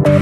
Selamat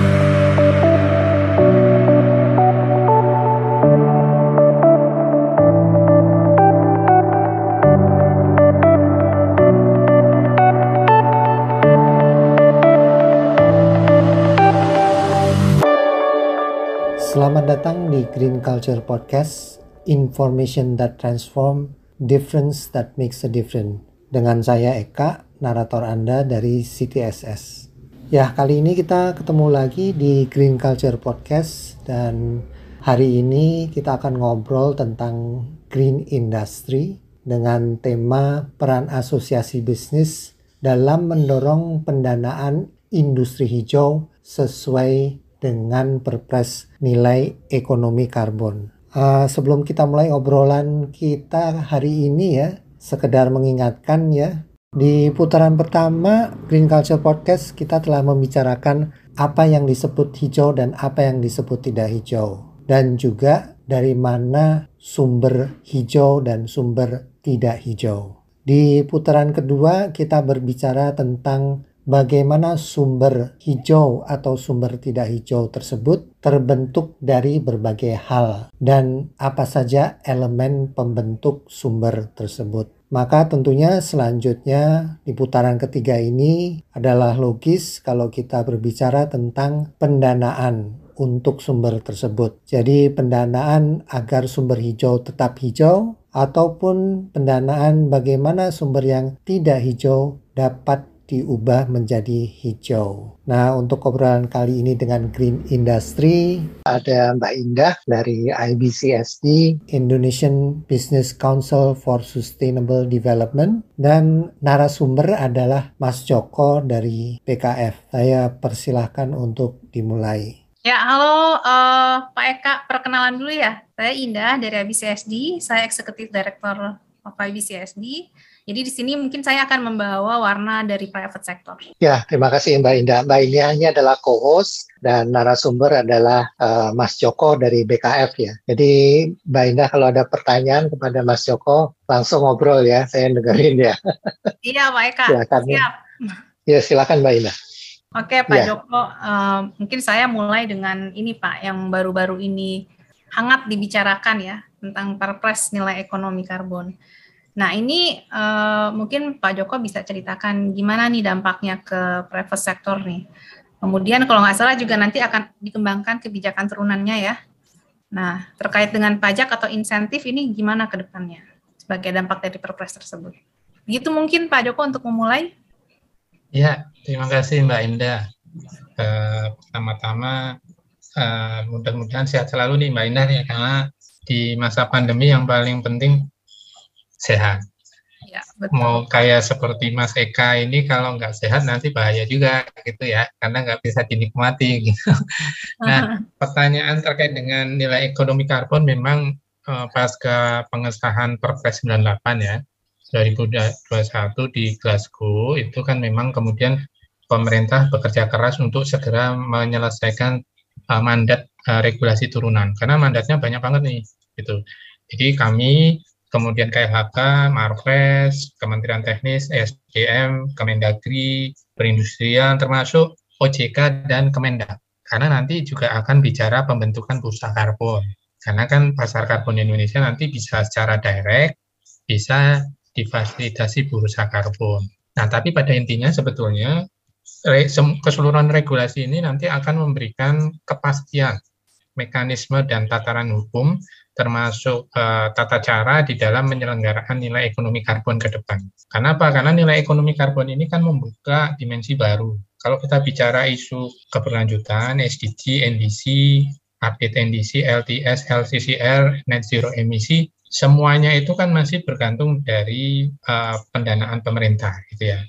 datang di Green Culture Podcast, Information that transform, Difference that makes a difference. Dengan saya Eka, narator Anda dari CTSS. Ya, kali ini kita ketemu lagi di Green Culture Podcast dan hari ini kita akan ngobrol tentang green industry dengan tema peran asosiasi bisnis dalam mendorong pendanaan industri hijau sesuai dengan perpres nilai ekonomi karbon. Uh, sebelum kita mulai obrolan kita hari ini ya, sekedar mengingatkan ya, di putaran pertama Green Culture Podcast kita telah membicarakan apa yang disebut hijau dan apa yang disebut tidak hijau. Dan juga dari mana sumber hijau dan sumber tidak hijau. Di putaran kedua kita berbicara tentang bagaimana sumber hijau atau sumber tidak hijau tersebut terbentuk dari berbagai hal dan apa saja elemen pembentuk sumber tersebut. Maka tentunya selanjutnya di putaran ketiga ini adalah logis kalau kita berbicara tentang pendanaan untuk sumber tersebut. Jadi pendanaan agar sumber hijau tetap hijau ataupun pendanaan bagaimana sumber yang tidak hijau dapat diubah menjadi hijau. Nah, untuk obrolan kali ini dengan Green Industry, ada Mbak Indah dari IBCSD, Indonesian Business Council for Sustainable Development, dan narasumber adalah Mas Joko dari PKF. Saya persilahkan untuk dimulai. Ya, halo uh, Pak Eka, perkenalan dulu ya. Saya Indah dari IBCSD, saya Executive Director of IBCSD. Jadi di sini mungkin saya akan membawa warna dari private sector. Ya, terima kasih Mbak Indah. Mbak Indah ini adalah co-host dan narasumber adalah uh, Mas Joko dari BKF ya. Jadi Mbak Indah kalau ada pertanyaan kepada Mas Joko langsung ngobrol ya, saya dengerin ya. Iya Pak Eka, silakan. siap. Ya silakan Mbak Indah. Oke Pak ya. Joko, uh, mungkin saya mulai dengan ini Pak, yang baru-baru ini hangat dibicarakan ya tentang Perpres nilai ekonomi karbon. Nah, ini uh, mungkin Pak Joko bisa ceritakan gimana nih dampaknya ke private sector nih. Kemudian kalau nggak salah juga nanti akan dikembangkan kebijakan turunannya ya. Nah, terkait dengan pajak atau insentif ini gimana ke depannya sebagai dampak dari perpres tersebut. Begitu mungkin Pak Joko untuk memulai. Ya, terima kasih Mbak Indah. Uh, pertama-tama uh, mudah-mudahan sehat selalu nih Mbak Indah ya karena di masa pandemi yang paling penting sehat. Ya, betul. Mau kayak seperti Mas Eka ini kalau nggak sehat nanti bahaya juga gitu ya, karena nggak bisa dinikmati gitu. Nah, pertanyaan terkait dengan nilai ekonomi karbon memang uh, pasca pengesahan Perpres 98 ya, 2021 di Glasgow itu kan memang kemudian pemerintah bekerja keras untuk segera menyelesaikan uh, mandat uh, regulasi turunan karena mandatnya banyak banget nih gitu. Jadi kami kemudian KLHK, Marves, Kementerian Teknis, SDM, Kemendagri, Perindustrian, termasuk OJK dan Kemendak. Karena nanti juga akan bicara pembentukan bursa karbon. Karena kan pasar karbon Indonesia nanti bisa secara direct, bisa difasilitasi bursa karbon. Nah, tapi pada intinya sebetulnya keseluruhan regulasi ini nanti akan memberikan kepastian mekanisme dan tataran hukum termasuk uh, tata cara di dalam menyelenggarakan nilai ekonomi karbon ke depan. Kenapa? Karena nilai ekonomi karbon ini kan membuka dimensi baru. Kalau kita bicara isu keberlanjutan, SDG, NDC, update NDC, LTS, LCCR, net zero emisi, semuanya itu kan masih bergantung dari uh, pendanaan pemerintah, gitu ya.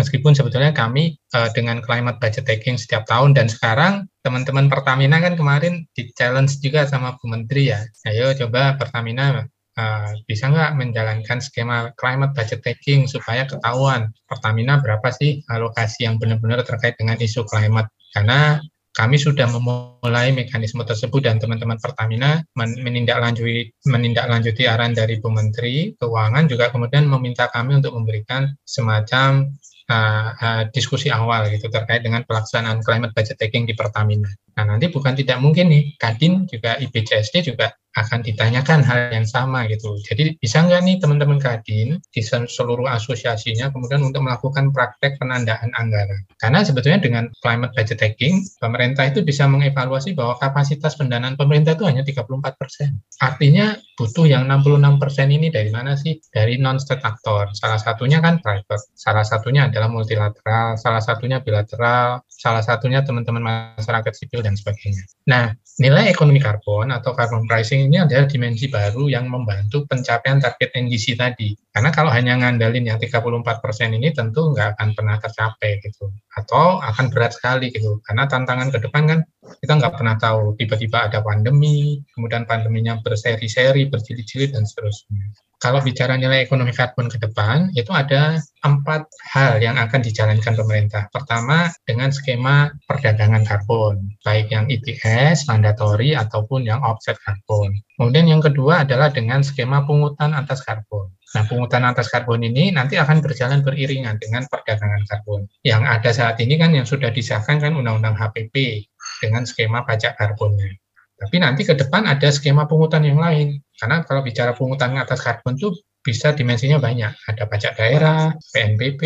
Meskipun sebetulnya kami uh, dengan climate budget taking setiap tahun dan sekarang teman-teman Pertamina kan kemarin di challenge juga sama Bu Menteri ya. Ayo coba Pertamina uh, bisa nggak menjalankan skema climate budget taking supaya ketahuan Pertamina berapa sih alokasi yang benar-benar terkait dengan isu climate. Karena kami sudah memulai mekanisme tersebut dan teman-teman Pertamina menindaklanjuti menindaklanjuti arahan dari Bu Menteri Keuangan juga kemudian meminta kami untuk memberikan semacam uh, uh, diskusi awal gitu terkait dengan pelaksanaan climate budget taking di Pertamina. Nah nanti bukan tidak mungkin nih Kadin juga IBCSD juga akan ditanyakan hal yang sama gitu. Jadi bisa nggak nih teman-teman Kadin di seluruh asosiasinya kemudian untuk melakukan praktek penandaan anggaran. Karena sebetulnya dengan climate budget taking, pemerintah itu bisa mengevaluasi bahwa kapasitas pendanaan pemerintah itu hanya 34 persen. Artinya butuh yang 66 persen ini dari mana sih? Dari non-state actor. Salah satunya kan private, salah satunya adalah multilateral, salah satunya bilateral, salah satunya teman-teman masyarakat sipil dan sebagainya. Nah, nilai ekonomi karbon atau carbon pricing ini adalah dimensi baru yang membantu pencapaian target NDC tadi. Karena kalau hanya ngandalin yang 34% ini tentu nggak akan pernah tercapai gitu. Atau akan berat sekali gitu. Karena tantangan ke depan kan kita nggak pernah tahu tiba-tiba ada pandemi, kemudian pandeminya berseri-seri, berjilid-jilid, dan seterusnya kalau bicara nilai ekonomi karbon ke depan, itu ada empat hal yang akan dijalankan pemerintah. Pertama, dengan skema perdagangan karbon, baik yang ETS, mandatori, ataupun yang offset karbon. Kemudian yang kedua adalah dengan skema pungutan atas karbon. Nah, pungutan atas karbon ini nanti akan berjalan beriringan dengan perdagangan karbon. Yang ada saat ini kan yang sudah disahkan kan Undang-Undang HPP dengan skema pajak karbonnya. Tapi nanti ke depan ada skema pungutan yang lain. Karena kalau bicara pungutan atas karbon itu bisa dimensinya banyak. Ada pajak daerah, PNBP,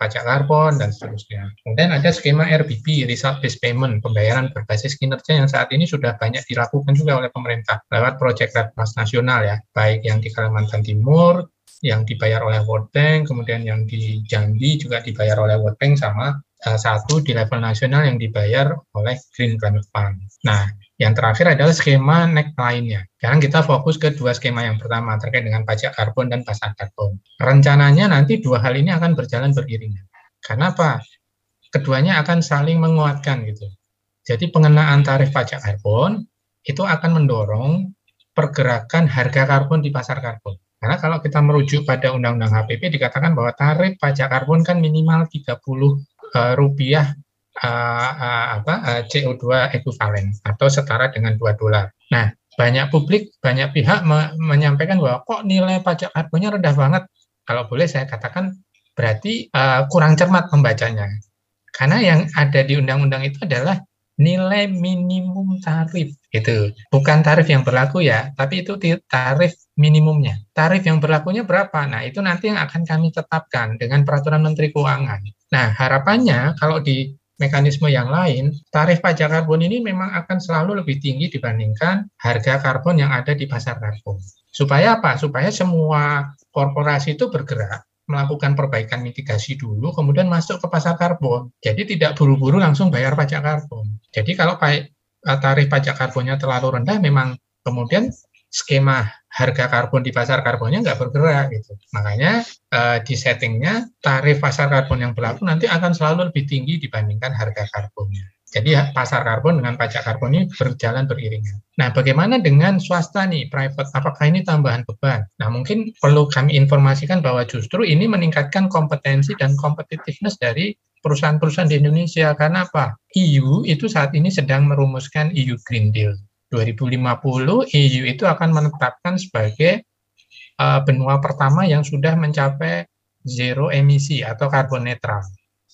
pajak karbon, dan seterusnya. Kemudian ada skema RBP, Result Based Payment, pembayaran berbasis kinerja yang saat ini sudah banyak dilakukan juga oleh pemerintah lewat proyek Redmas Nasional ya, baik yang di Kalimantan Timur, yang dibayar oleh World Bank, kemudian yang di Jambi juga dibayar oleh World Bank sama satu di level nasional yang dibayar oleh Green Climate Fund. Nah, yang terakhir adalah skema NEC lainnya. Sekarang kita fokus ke dua skema yang pertama terkait dengan pajak karbon dan pasar karbon. Rencananya nanti dua hal ini akan berjalan beriringan. Karena apa? Keduanya akan saling menguatkan gitu. Jadi pengenaan tarif pajak karbon itu akan mendorong pergerakan harga karbon di pasar karbon. Karena kalau kita merujuk pada Undang-Undang HPP dikatakan bahwa tarif pajak karbon kan minimal 30 uh, rupiah uh, uh, apa uh, CO2 ekuivalen atau setara dengan 2 dolar. Nah, banyak publik, banyak pihak me menyampaikan bahwa kok nilai pajak karbonnya rendah banget. Kalau boleh saya katakan berarti uh, kurang cermat membacanya. Karena yang ada di undang-undang itu adalah nilai minimum tarif itu bukan tarif yang berlaku ya tapi itu tarif minimumnya tarif yang berlakunya berapa nah itu nanti yang akan kami tetapkan dengan peraturan menteri keuangan nah harapannya kalau di mekanisme yang lain, tarif pajak karbon ini memang akan selalu lebih tinggi dibandingkan harga karbon yang ada di pasar karbon. Supaya apa? Supaya semua korporasi itu bergerak melakukan perbaikan mitigasi dulu, kemudian masuk ke pasar karbon. Jadi tidak buru-buru langsung bayar pajak karbon. Jadi kalau eh, tarif pajak karbonnya terlalu rendah, memang kemudian skema harga karbon di pasar karbonnya nggak bergerak gitu. Makanya uh, di settingnya tarif pasar karbon yang berlaku nanti akan selalu lebih tinggi dibandingkan harga karbonnya. Jadi pasar karbon dengan pajak karbon ini berjalan beriringan. Nah, bagaimana dengan swasta nih, private? Apakah ini tambahan beban? Nah, mungkin perlu kami informasikan bahwa justru ini meningkatkan kompetensi dan competitiveness dari perusahaan-perusahaan di Indonesia. Karena apa? EU itu saat ini sedang merumuskan EU Green Deal. 2050 EU itu akan menetapkan sebagai uh, benua pertama yang sudah mencapai zero emisi atau karbon netral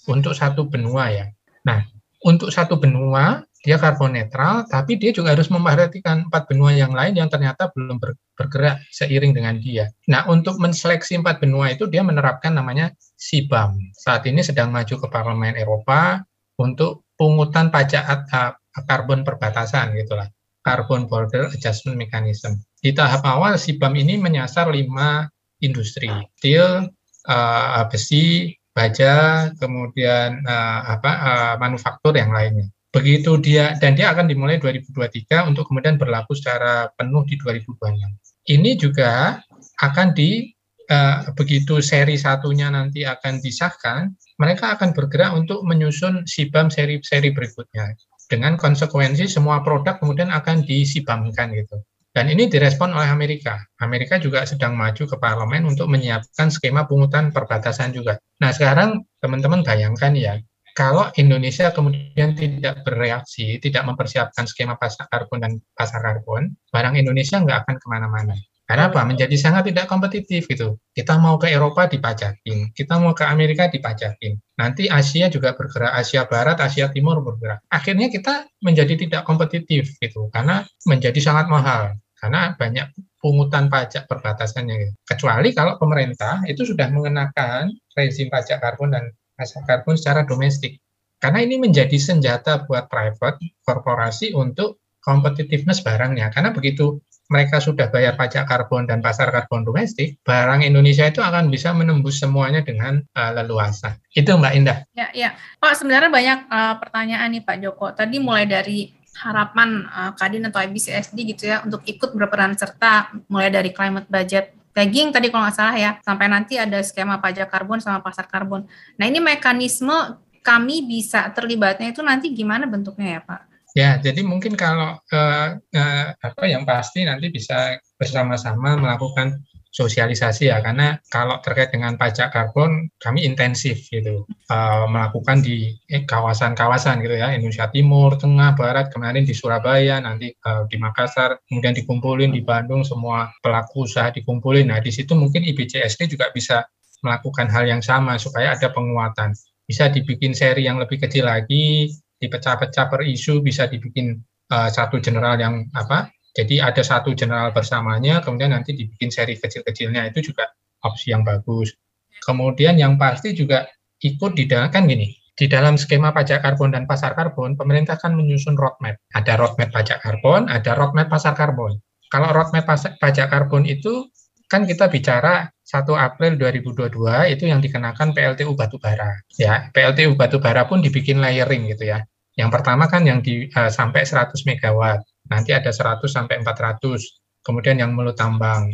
untuk satu benua ya. Nah, untuk satu benua dia karbon netral, tapi dia juga harus memperhatikan empat benua yang lain yang ternyata belum bergerak seiring dengan dia. Nah, untuk menseleksi empat benua itu dia menerapkan namanya SIBAM. Saat ini sedang maju ke Parlemen Eropa untuk pungutan pajak uh, karbon perbatasan gitulah Carbon Border Adjustment Mechanism. Di tahap awal, SIBAM ini menyasar lima industri, steel, uh, besi, baja, kemudian uh, apa uh, manufaktur yang lainnya. Begitu dia dan dia akan dimulai 2023 untuk kemudian berlaku secara penuh di 2026. Ini juga akan di uh, begitu seri satunya nanti akan disahkan, mereka akan bergerak untuk menyusun SIBAM seri-seri berikutnya dengan konsekuensi semua produk kemudian akan disibamkan gitu. Dan ini direspon oleh Amerika. Amerika juga sedang maju ke parlemen untuk menyiapkan skema pungutan perbatasan juga. Nah sekarang teman-teman bayangkan ya, kalau Indonesia kemudian tidak bereaksi, tidak mempersiapkan skema pasar karbon dan pasar karbon, barang Indonesia nggak akan ke mana-mana. Karena apa? Menjadi sangat tidak kompetitif gitu. Kita mau ke Eropa dipajakin, kita mau ke Amerika dipajakin. Nanti Asia juga bergerak, Asia Barat, Asia Timur bergerak. Akhirnya kita menjadi tidak kompetitif gitu, karena menjadi sangat mahal. Karena banyak pungutan pajak perbatasannya. Gitu. Kecuali kalau pemerintah itu sudah mengenakan rezim pajak karbon dan pajak karbon secara domestik. Karena ini menjadi senjata buat private korporasi untuk competitiveness barangnya. Karena begitu mereka sudah bayar pajak karbon dan pasar karbon domestik, barang Indonesia itu akan bisa menembus semuanya dengan uh, leluasa. Itu Mbak Indah. Ya, ya. Pak, sebenarnya banyak uh, pertanyaan nih Pak Joko. Tadi mulai dari harapan uh, Kadin atau IBCSD gitu ya untuk ikut berperan serta mulai dari climate budget tagging tadi kalau nggak salah ya sampai nanti ada skema pajak karbon sama pasar karbon. Nah ini mekanisme kami bisa terlibatnya itu nanti gimana bentuknya ya Pak? Ya, jadi mungkin kalau uh, uh, apa yang pasti nanti bisa bersama-sama melakukan sosialisasi ya, karena kalau terkait dengan pajak karbon kami intensif gitu uh, melakukan di kawasan-kawasan eh, gitu ya, Indonesia Timur, Tengah, Barat, kemarin di Surabaya, nanti uh, di Makassar, kemudian dikumpulin di Bandung semua pelaku usaha dikumpulin. Nah di situ mungkin IBCSD juga bisa melakukan hal yang sama supaya ada penguatan. Bisa dibikin seri yang lebih kecil lagi, dipecah-pecah per isu bisa dibikin uh, satu general yang apa jadi ada satu general bersamanya kemudian nanti dibikin seri kecil-kecilnya itu juga opsi yang bagus kemudian yang pasti juga ikut di dalam kan gini di dalam skema pajak karbon dan pasar karbon pemerintah kan menyusun roadmap ada roadmap pajak karbon ada roadmap pasar karbon kalau roadmap pajak karbon itu kan kita bicara 1 April 2022 itu yang dikenakan PLTU batubara. Ya, PLTU batubara pun dibikin layering gitu ya. Yang pertama kan yang di uh, sampai 100 megawatt. Nanti ada 100 sampai 400. Kemudian yang mulut tambang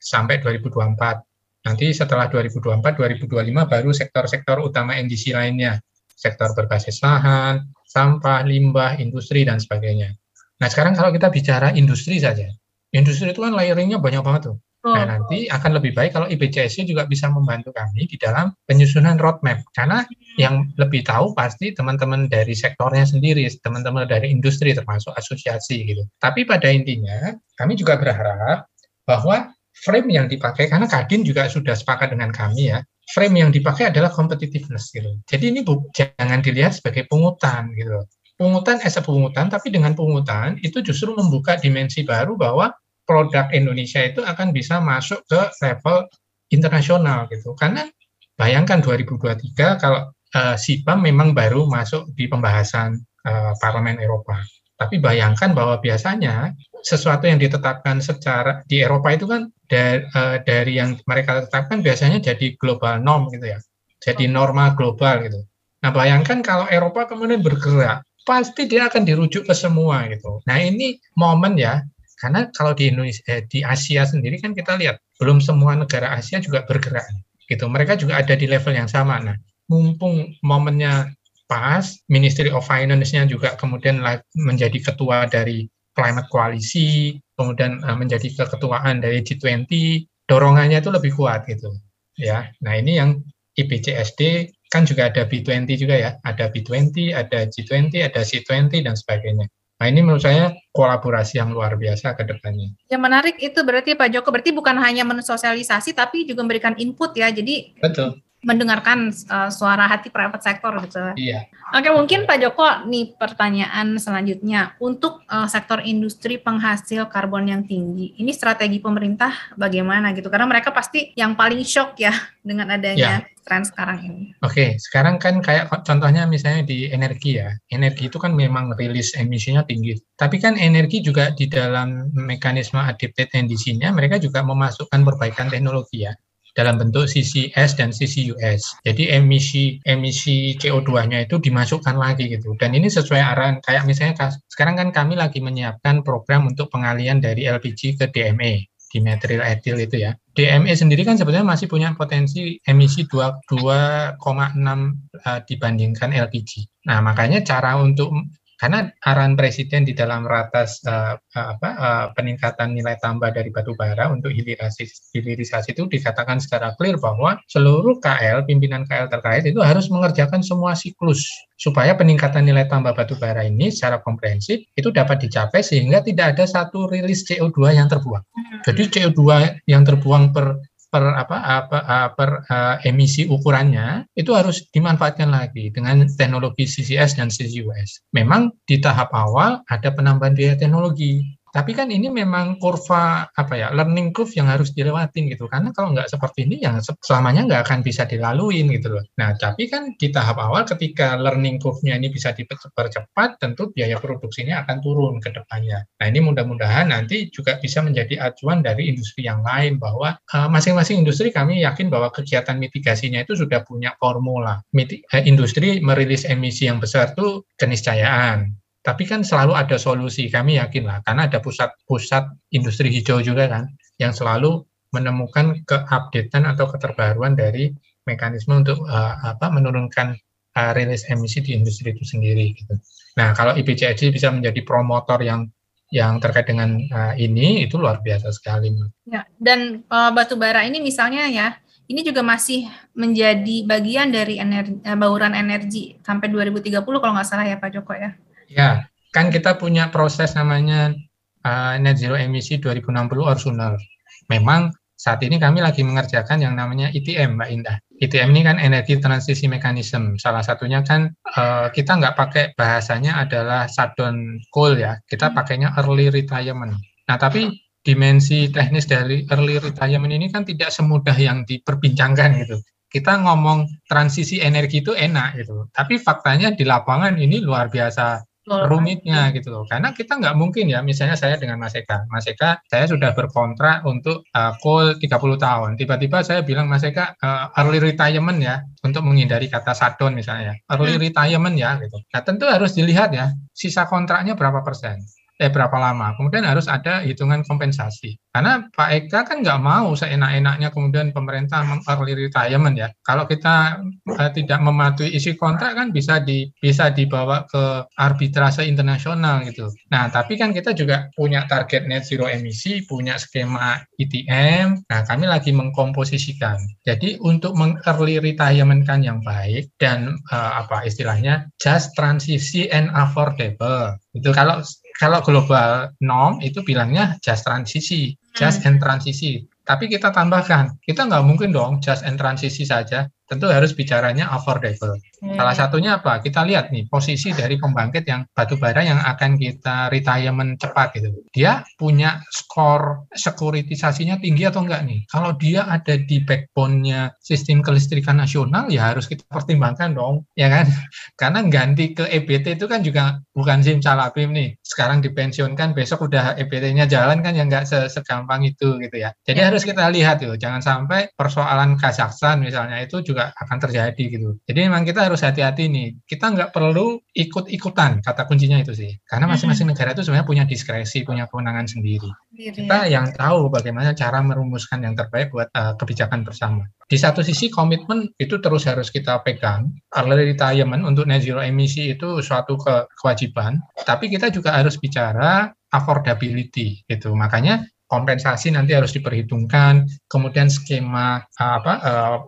sampai 2024. Nanti setelah 2024 2025 baru sektor-sektor utama NDC lainnya. Sektor berbasis lahan, sampah, limbah, industri dan sebagainya. Nah, sekarang kalau kita bicara industri saja. Industri itu kan layeringnya banyak banget tuh Nah, nanti akan lebih baik kalau IBCSC juga bisa membantu kami di dalam penyusunan roadmap. Karena yang lebih tahu pasti teman-teman dari sektornya sendiri, teman-teman dari industri termasuk asosiasi gitu. Tapi pada intinya kami juga berharap bahwa frame yang dipakai, karena Kadin juga sudah sepakat dengan kami ya, frame yang dipakai adalah competitiveness gitu. Jadi ini bu, jangan dilihat sebagai pungutan gitu. Pungutan as a pungutan, tapi dengan pungutan itu justru membuka dimensi baru bahwa produk Indonesia itu akan bisa masuk ke level internasional gitu. Karena bayangkan 2023 kalau uh, SIPAM memang baru masuk di pembahasan uh, Parlemen Eropa. Tapi bayangkan bahwa biasanya sesuatu yang ditetapkan secara di Eropa itu kan dari, uh, dari yang mereka tetapkan biasanya jadi global norm gitu ya. Jadi norma global gitu. Nah, bayangkan kalau Eropa kemudian bergerak, pasti dia akan dirujuk ke semua gitu. Nah, ini momen ya karena kalau di Indonesia, eh, di Asia sendiri kan kita lihat belum semua negara Asia juga bergerak, gitu. Mereka juga ada di level yang sama. Nah, mumpung momennya pas, Ministry of Finance-nya juga kemudian menjadi ketua dari Climate Coalition, kemudian uh, menjadi keketuaan dari G20, dorongannya itu lebih kuat gitu. Ya, nah ini yang IPCSD kan juga ada B20 juga ya, ada B20, ada G20, ada C20 dan sebagainya. Nah ini menurut saya kolaborasi yang luar biasa ke depannya. Yang menarik itu berarti Pak Joko, berarti bukan hanya mensosialisasi tapi juga memberikan input ya. Jadi Betul. Mendengarkan uh, suara hati private sector gitu. Iya. Oke, mungkin Pak Joko nih pertanyaan selanjutnya untuk uh, sektor industri penghasil karbon yang tinggi. Ini strategi pemerintah bagaimana gitu? Karena mereka pasti yang paling shock ya dengan adanya ya tren sekarang ini? Oke, sekarang kan kayak contohnya misalnya di energi ya. Energi itu kan memang rilis emisinya tinggi. Tapi kan energi juga di dalam mekanisme adapted NDC-nya mereka juga memasukkan perbaikan teknologi ya dalam bentuk CCS dan CCUS. Jadi emisi emisi CO2-nya itu dimasukkan lagi gitu. Dan ini sesuai arahan kayak misalnya sekarang kan kami lagi menyiapkan program untuk pengalian dari LPG ke DME di material etil itu ya. DME sendiri kan sebetulnya masih punya potensi emisi 2,6 uh, dibandingkan LPG. Nah, makanya cara untuk Karena arahan presiden di dalam ratas uh, apa, uh, peningkatan nilai tambah dari batu bara untuk hilirisasi, hilirisasi itu dikatakan secara clear bahwa seluruh KL, pimpinan KL terkait itu harus mengerjakan semua siklus supaya peningkatan nilai tambah batu bara ini secara komprehensif itu dapat dicapai sehingga tidak ada satu rilis CO2 yang terbuang. Jadi CO2 yang terbuang per per apa, apa per uh, emisi ukurannya itu harus dimanfaatkan lagi dengan teknologi CCS dan CCUS. Memang di tahap awal ada penambahan biaya teknologi, tapi kan ini memang kurva apa ya learning curve yang harus dilewatin gitu. Karena kalau nggak seperti ini yang selamanya nggak akan bisa dilaluin gitu loh. Nah tapi kan di tahap awal ketika learning curve-nya ini bisa dipercepat, tentu biaya produksinya akan turun ke depannya. Nah ini mudah-mudahan nanti juga bisa menjadi acuan dari industri yang lain bahwa eh, masing-masing uh, industri kami yakin bahwa kegiatan mitigasinya itu sudah punya formula. Miti, uh, industri merilis emisi yang besar itu keniscayaan tapi kan selalu ada solusi, kami yakin lah, karena ada pusat-pusat industri hijau juga kan, yang selalu menemukan keupdatean atau keterbaruan dari mekanisme untuk uh, apa menurunkan uh, rilis emisi di industri itu sendiri. Gitu. Nah, kalau IPCC bisa menjadi promotor yang yang terkait dengan uh, ini itu luar biasa sekali. Ya, dan uh, batu bara ini misalnya ya, ini juga masih menjadi bagian dari energi, bauran energi sampai 2030 kalau nggak salah ya Pak Joko ya. Ya, kan kita punya proses namanya uh, net zero emisi 2060 or sooner. Memang saat ini kami lagi mengerjakan yang namanya ITM, Mbak Indah. ITM ini kan energi transisi mekanisme. Salah satunya kan uh, kita nggak pakai bahasanya adalah shutdown coal ya, kita pakainya early retirement. Nah, tapi dimensi teknis dari early retirement ini kan tidak semudah yang diperbincangkan gitu kita ngomong transisi energi itu enak gitu. Tapi faktanya di lapangan ini luar biasa rumitnya gitu loh. Karena kita nggak mungkin ya, misalnya saya dengan Mas Eka. Mas Eka, saya sudah berkontrak untuk uh, call 30 tahun. Tiba-tiba saya bilang Mas Eka, uh, early retirement ya, untuk menghindari kata shutdown misalnya. Early hmm. retirement ya gitu. Nah tentu harus dilihat ya, sisa kontraknya berapa persen eh berapa lama. Kemudian harus ada hitungan kompensasi. Karena Pak Eka kan nggak mau seenak-enaknya kemudian pemerintah mengearly retirement ya. Kalau kita eh, tidak mematuhi isi kontrak kan bisa di bisa dibawa ke arbitrase internasional gitu. Nah, tapi kan kita juga punya target net zero emisi, punya skema ITM. Nah, kami lagi mengkomposisikan. Jadi untuk mengearly retirement kan yang baik dan eh, apa istilahnya just transisi and affordable. Itu kalau kalau global norm itu bilangnya just transisi, just hmm. and transisi. Tapi kita tambahkan, kita nggak mungkin dong just and transisi saja tentu harus bicaranya affordable. Hmm. Salah satunya apa? Kita lihat nih posisi dari pembangkit yang batu bara yang akan kita retirement cepat gitu. Dia punya skor sekuritisasinya tinggi atau enggak nih? Kalau dia ada di backbone-nya sistem kelistrikan nasional ya harus kita pertimbangkan dong, ya kan? Karena ganti ke EBT itu kan juga bukan SIM calabim nih. Sekarang dipensiunkan, besok udah EBT-nya jalan kan ya enggak segampang itu gitu ya. Jadi ya. harus kita lihat tuh, jangan sampai persoalan Kazakhstan misalnya itu juga juga akan terjadi gitu. Jadi memang kita harus hati-hati nih. Kita nggak perlu ikut-ikutan, kata kuncinya itu sih. Karena masing-masing negara itu sebenarnya punya diskresi, punya kewenangan sendiri. Kita yang tahu bagaimana cara merumuskan yang terbaik buat uh, kebijakan bersama. Di satu sisi komitmen itu terus harus kita pegang. Early retirement untuk net zero emisi itu suatu ke kewajiban. Tapi kita juga harus bicara affordability gitu. Makanya kompensasi nanti harus diperhitungkan, kemudian skema uh, apa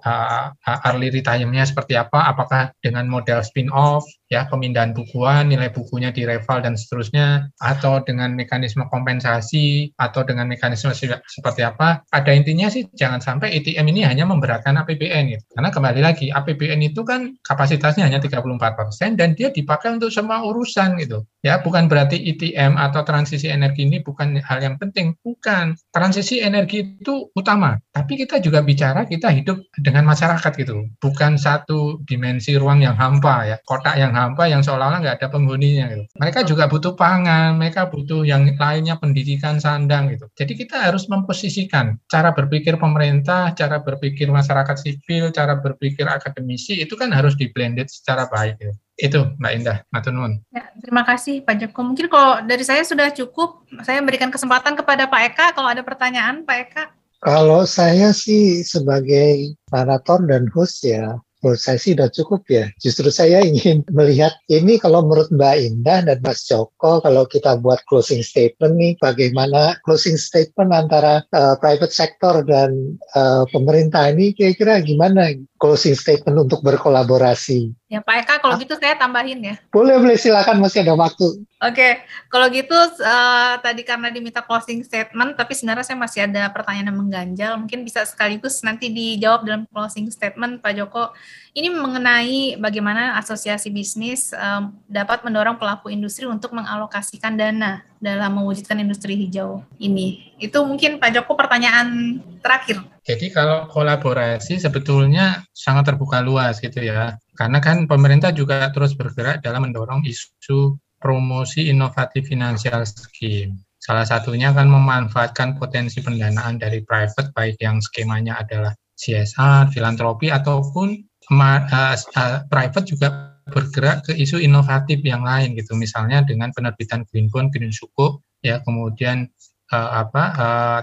uh, early retirement-nya seperti apa, apakah dengan model spin-off ya pemindahan bukuan, nilai bukunya direval dan seterusnya, atau dengan mekanisme kompensasi, atau dengan mekanisme seperti apa. Pada intinya sih jangan sampai ITM ini hanya memberatkan APBN gitu. Karena kembali lagi APBN itu kan kapasitasnya hanya 34% dan dia dipakai untuk semua urusan gitu. Ya, bukan berarti ITM atau transisi energi ini bukan hal yang penting, bukan. Transisi energi itu utama, tapi kita juga bicara kita hidup dengan masyarakat gitu, bukan satu dimensi ruang yang hampa ya, kotak yang hampa yang seolah-olah nggak ada penghuninya gitu. Mereka juga butuh pangan, mereka butuh yang lainnya pendidikan sandang gitu. Jadi kita harus memposisikan cara berpikir pemerintah, cara berpikir masyarakat sipil, cara berpikir akademisi itu kan harus di blended secara baik gitu. Itu Mbak Indah, Matunun. Ya, terima kasih Pak Joko. Mungkin kalau dari saya sudah cukup, saya memberikan kesempatan kepada Pak Eka kalau ada pertanyaan Pak Eka. Kalau saya sih sebagai narator dan host ya, Menurut saya sih udah cukup ya. Justru saya ingin melihat ini kalau menurut Mbak Indah dan Mas Joko, kalau kita buat closing statement nih, bagaimana closing statement antara uh, private sector dan uh, pemerintah ini kira-kira gimana closing statement untuk berkolaborasi? Ya Pak Eka, kalau gitu saya tambahin ya. Boleh, boleh silakan masih ada waktu. Oke, kalau gitu uh, tadi karena diminta closing statement, tapi sebenarnya saya masih ada pertanyaan yang mengganjal. Mungkin bisa sekaligus nanti dijawab dalam closing statement, Pak Joko. Ini mengenai bagaimana asosiasi bisnis um, dapat mendorong pelaku industri untuk mengalokasikan dana dalam mewujudkan industri hijau ini. Itu mungkin Pak Joko pertanyaan terakhir. Jadi kalau kolaborasi sebetulnya sangat terbuka luas gitu ya. Karena kan pemerintah juga terus bergerak dalam mendorong isu promosi inovatif financial scheme. Salah satunya kan memanfaatkan potensi pendanaan dari private baik yang skemanya adalah CSR, filantropi ataupun uh, uh, private juga bergerak ke isu inovatif yang lain gitu. Misalnya dengan penerbitan green bond, green sukuk ya kemudian uh, apa uh,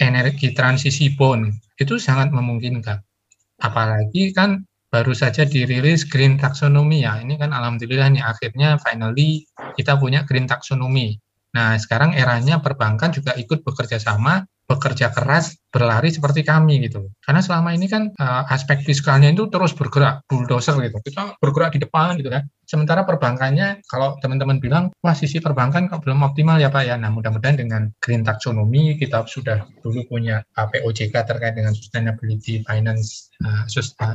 energi transisi bond. Itu sangat memungkinkan. Apalagi kan baru saja dirilis green taxonomy ya ini kan alhamdulillah nih akhirnya finally kita punya green taxonomy nah sekarang eranya perbankan juga ikut bekerja sama bekerja keras berlari seperti kami gitu. Karena selama ini kan uh, aspek fiskalnya itu terus bergerak bulldozer gitu. Kita bergerak di depan gitu kan. Sementara perbankannya kalau teman-teman bilang wah sisi perbankan kok belum optimal ya Pak ya. Nah, mudah-mudahan dengan green taxonomy kita sudah dulu punya POJK terkait dengan sustainability finance uh,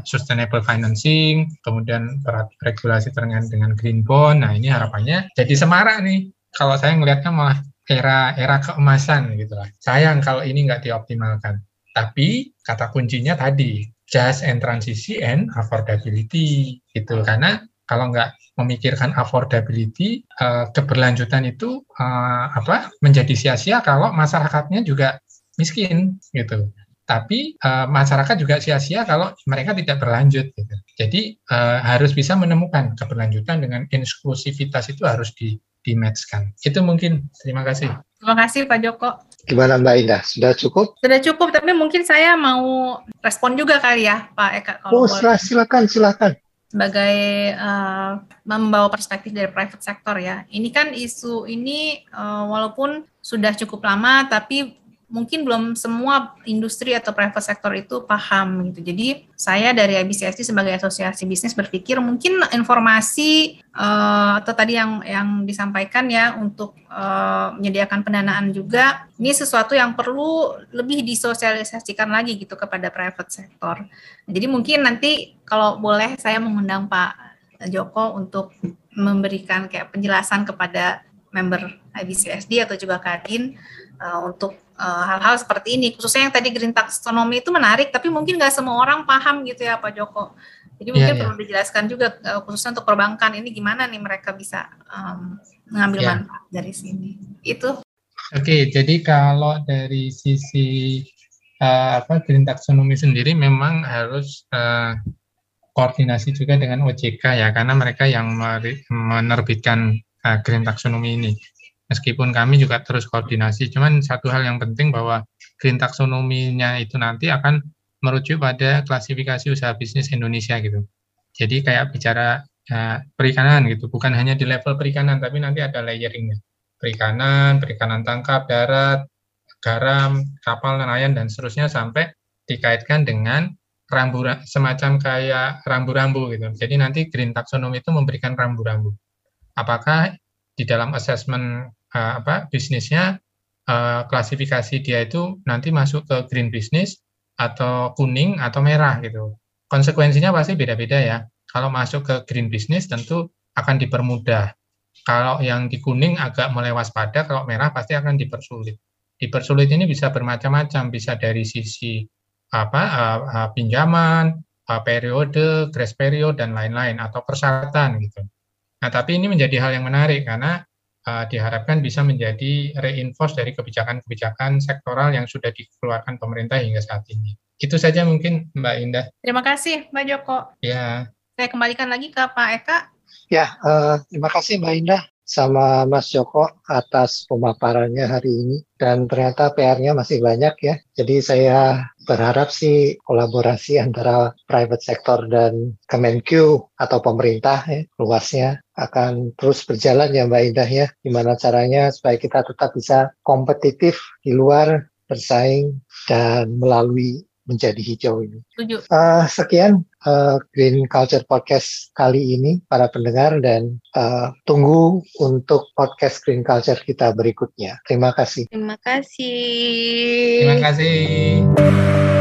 sustainable financing, kemudian regulasi terkait dengan green bond. Nah, ini harapannya jadi semarak nih. Kalau saya melihatnya malah era era keemasan gitu lah. Sayang kalau ini nggak dioptimalkan. Tapi kata kuncinya tadi just and transisi and affordability gitu karena kalau nggak memikirkan affordability uh, keberlanjutan itu uh, apa menjadi sia-sia kalau masyarakatnya juga miskin gitu tapi uh, masyarakat juga sia-sia kalau mereka tidak berlanjut gitu. Jadi uh, harus bisa menemukan keberlanjutan dengan inklusivitas itu harus di dimatchkan. Itu mungkin. Terima kasih. Terima kasih Pak Joko. Gimana Mbak Indah? Sudah cukup? Sudah cukup, tapi mungkin saya mau respon juga kali ya Pak Eka. Kalau oh, silakan, silakan. Sebagai uh, membawa perspektif dari private sector ya. Ini kan isu ini uh, walaupun sudah cukup lama, tapi mungkin belum semua industri atau private sector itu paham gitu. Jadi saya dari IBCSD sebagai asosiasi bisnis berpikir mungkin informasi uh, atau tadi yang yang disampaikan ya untuk uh, menyediakan pendanaan juga ini sesuatu yang perlu lebih disosialisasikan lagi gitu kepada private sector. Jadi mungkin nanti kalau boleh saya mengundang Pak Joko untuk memberikan kayak penjelasan kepada member IBCSD atau juga Kadin uh, untuk hal-hal uh, seperti ini. Khususnya yang tadi green taxonomy itu menarik tapi mungkin nggak semua orang paham gitu ya Pak Joko. Jadi mungkin yeah, yeah. perlu dijelaskan juga uh, khususnya untuk perbankan ini gimana nih mereka bisa um, mengambil yeah. manfaat dari sini. Itu. Oke okay, jadi kalau dari sisi uh, apa green taxonomy sendiri memang harus uh, koordinasi juga dengan OJK ya karena mereka yang menerbitkan uh, green taxonomy ini meskipun kami juga terus koordinasi. Cuman satu hal yang penting bahwa green taxonomy-nya itu nanti akan merujuk pada klasifikasi usaha bisnis Indonesia gitu. Jadi kayak bicara ya, perikanan gitu, bukan hanya di level perikanan, tapi nanti ada layeringnya. Perikanan, perikanan tangkap, darat, garam, kapal nelayan dan seterusnya sampai dikaitkan dengan rambu semacam kayak rambu-rambu gitu. Jadi nanti green taxonomy itu memberikan rambu-rambu. Apakah di dalam assessment uh, apa bisnisnya uh, klasifikasi dia itu nanti masuk ke green business atau kuning atau merah gitu. Konsekuensinya pasti beda-beda ya. Kalau masuk ke green business tentu akan dipermudah. Kalau yang di kuning agak mulai waspada, kalau merah pasti akan dipersulit. Dipersulit ini bisa bermacam-macam, bisa dari sisi apa uh, uh, pinjaman, periode, grace period dan lain-lain atau persyaratan gitu. Nah, tapi ini menjadi hal yang menarik karena uh, diharapkan bisa menjadi reinforce dari kebijakan-kebijakan sektoral yang sudah dikeluarkan pemerintah hingga saat ini. Itu saja mungkin Mbak Indah. Terima kasih Mbak Joko. Ya. Saya kembalikan lagi ke Pak Eka. Ya, uh, terima kasih Mbak Indah sama Mas Joko atas pemaparannya hari ini dan ternyata PR-nya masih banyak ya. Jadi saya berharap sih kolaborasi antara private sector dan Kemenq atau pemerintah ya, luasnya akan terus berjalan ya Mbak Indah ya. Gimana caranya supaya kita tetap bisa kompetitif di luar, bersaing, dan melalui menjadi hijau ini. Uh, sekian uh, Green Culture Podcast kali ini para pendengar dan uh, tunggu untuk podcast Green Culture kita berikutnya. Terima kasih. Terima kasih. Terima kasih.